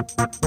Oh,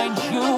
find you.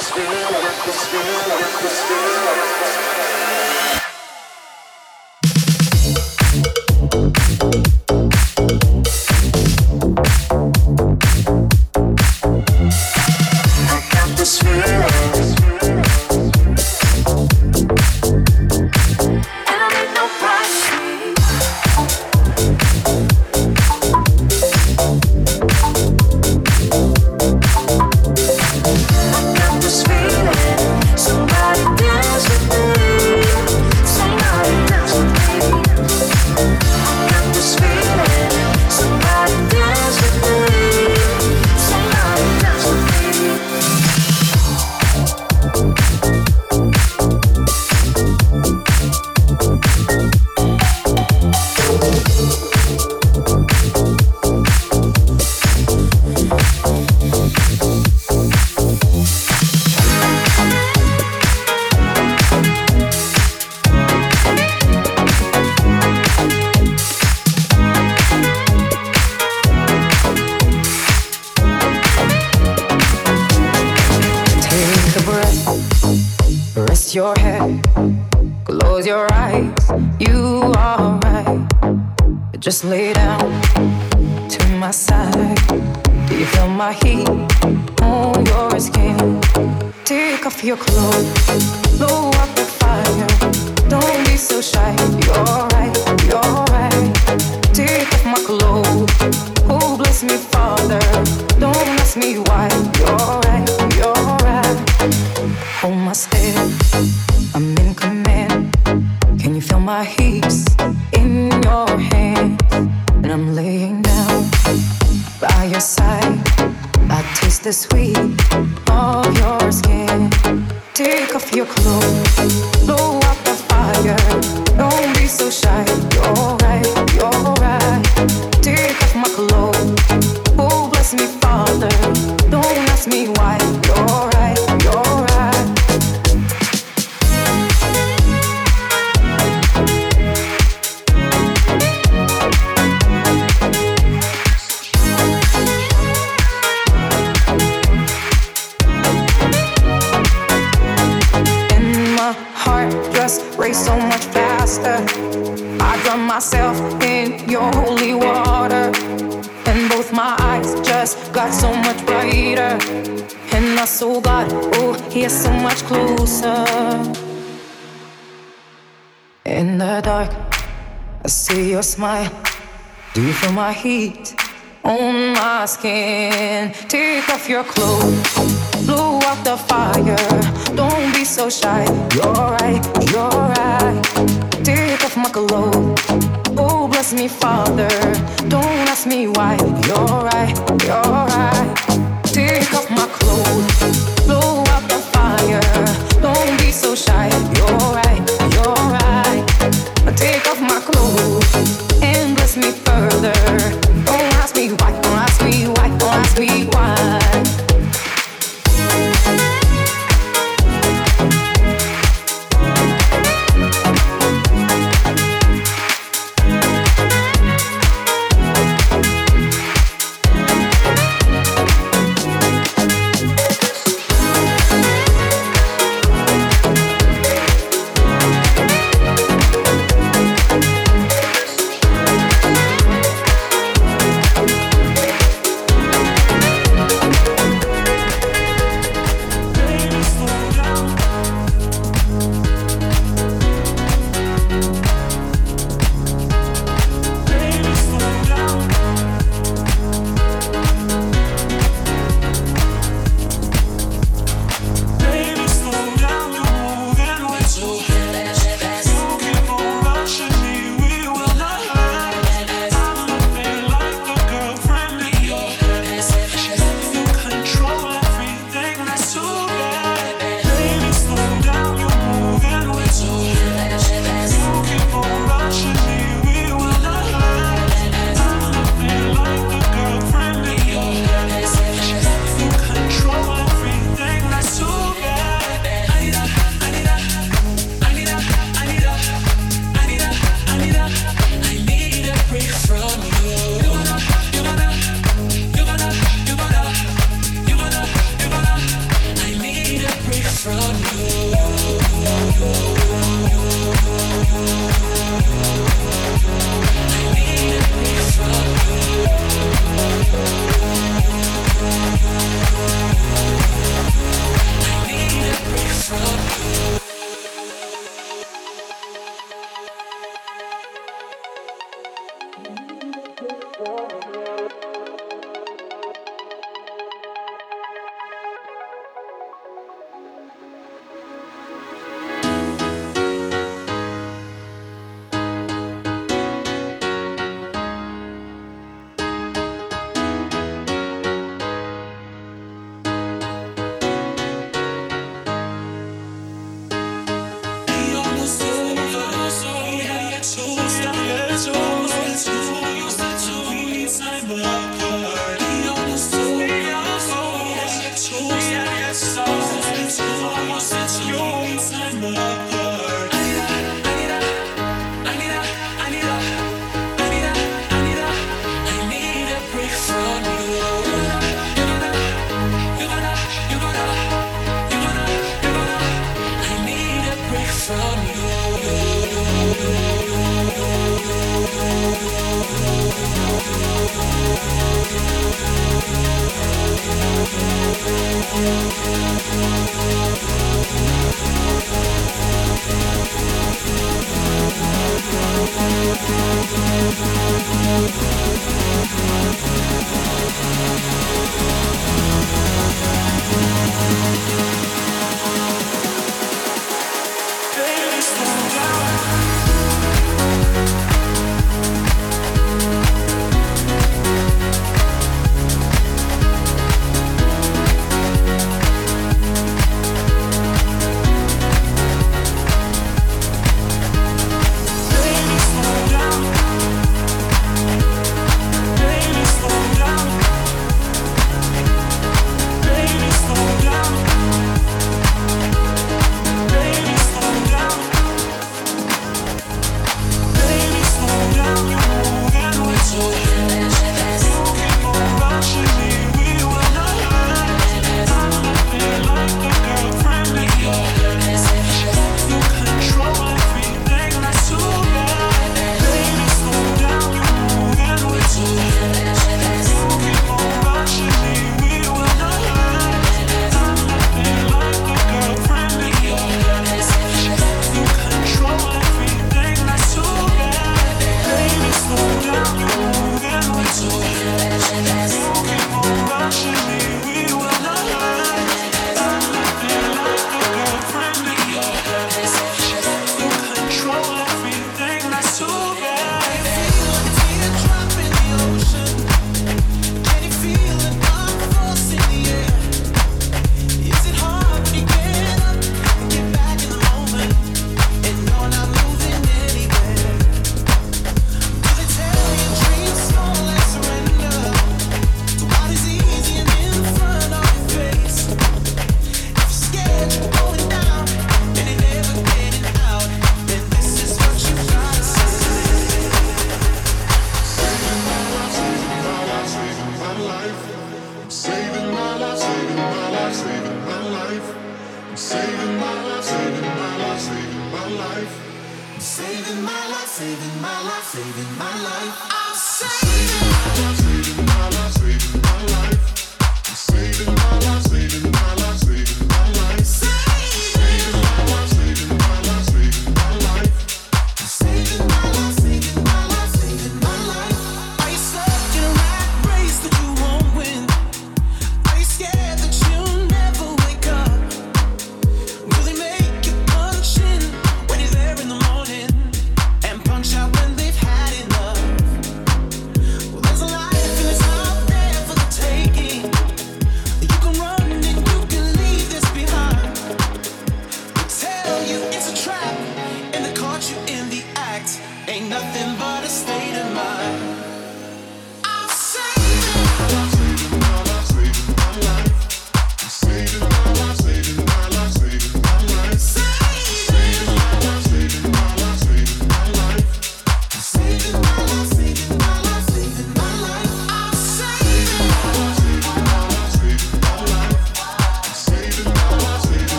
this feeling, The feeling. Smile. Heat on my skin? Take off your clothes, blow out the fire. Don't be so shy. You're right, you're right. Take off my clothes. Oh, bless me, Father. Don't ask me why. You're right, you're right. Take off my clothes, blow out the fire. Don't be so shy. You're right, further.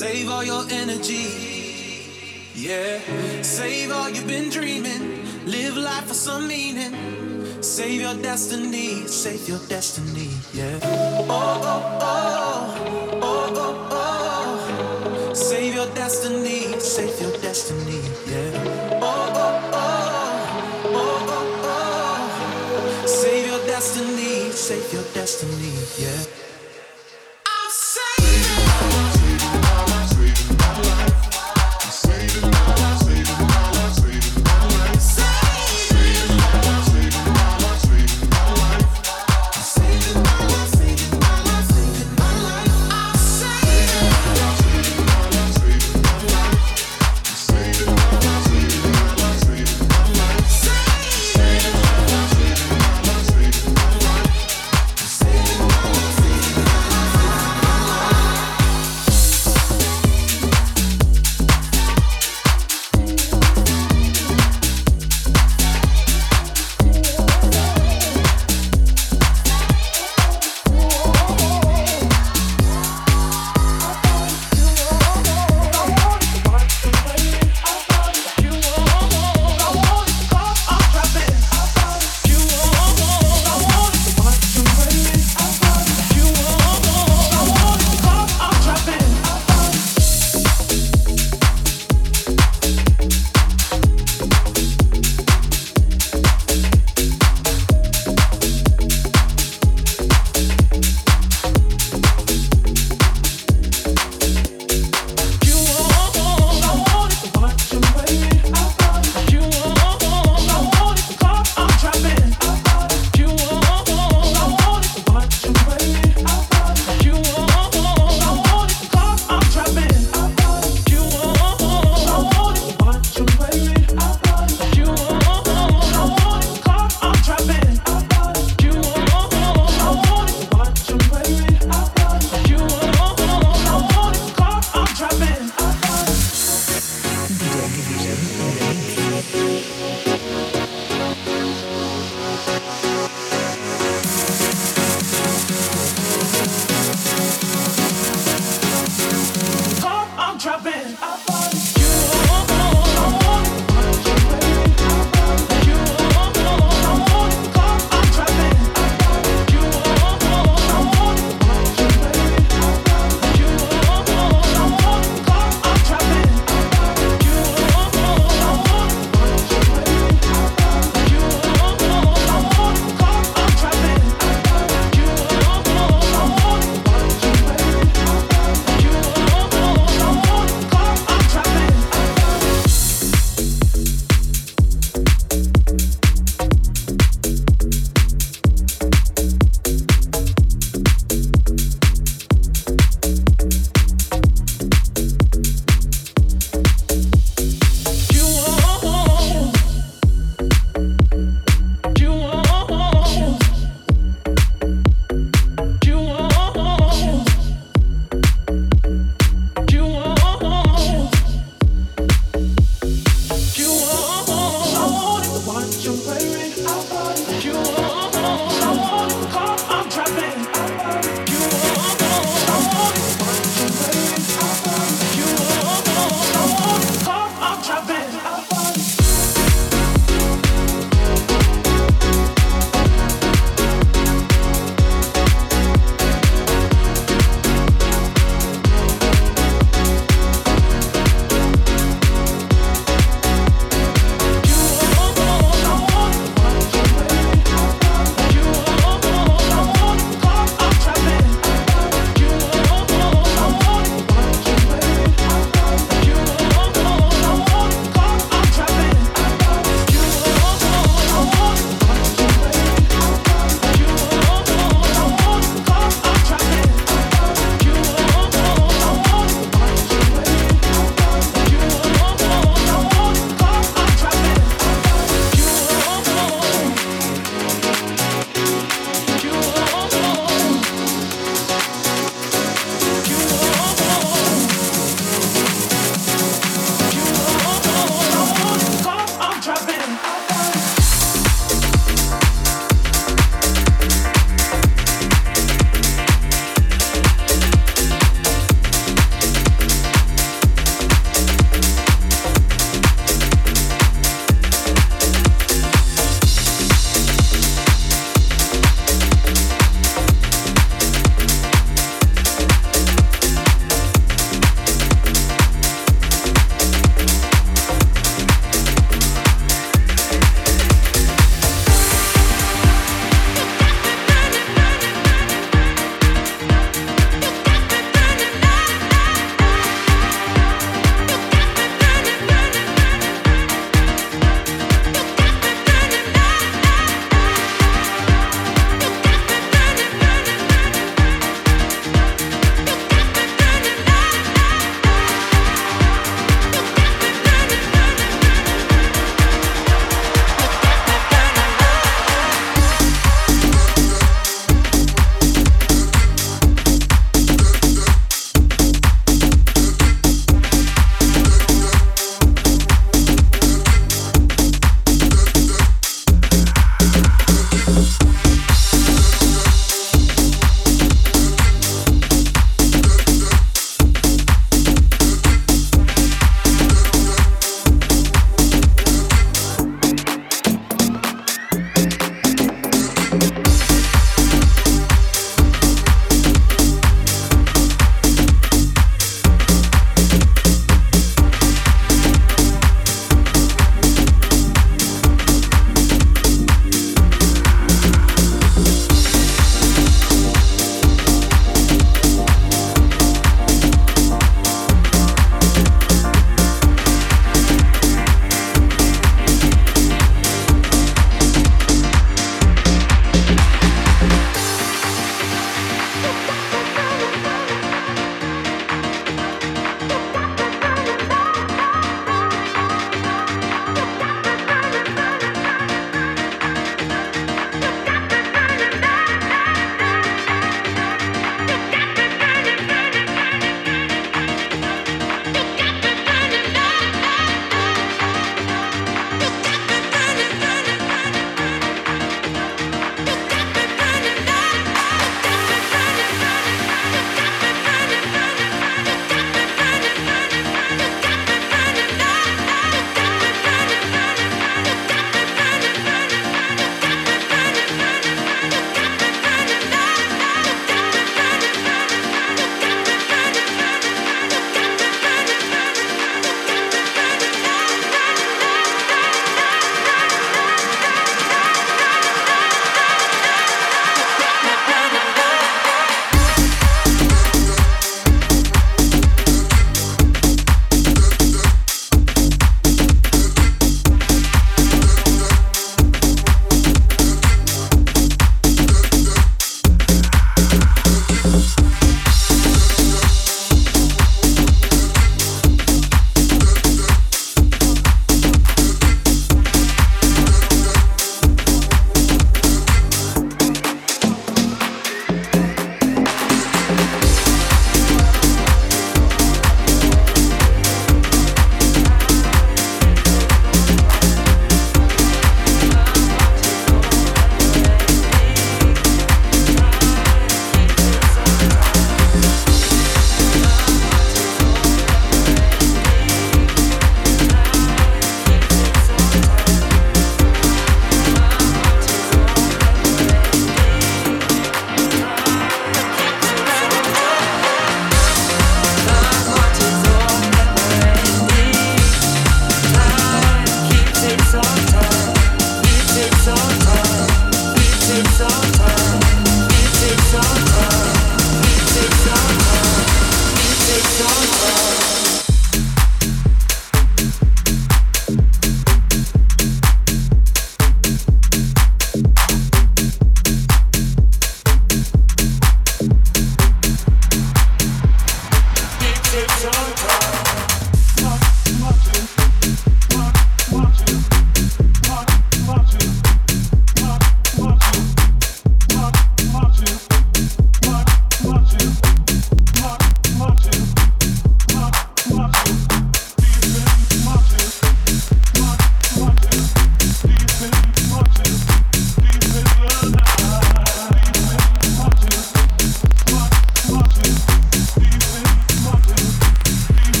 Save all your energy. Yeah. Save all you've been dreaming. Live life for some meaning. Save your destiny. Save your destiny. Yeah. Oh, oh, oh. Oh, oh, oh. Save your destiny. Save your destiny. Yeah. Oh, oh, oh. Oh, oh, oh. Save your destiny. Save your destiny. Yeah.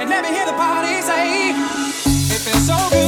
and let me hear the party say, it feels so good.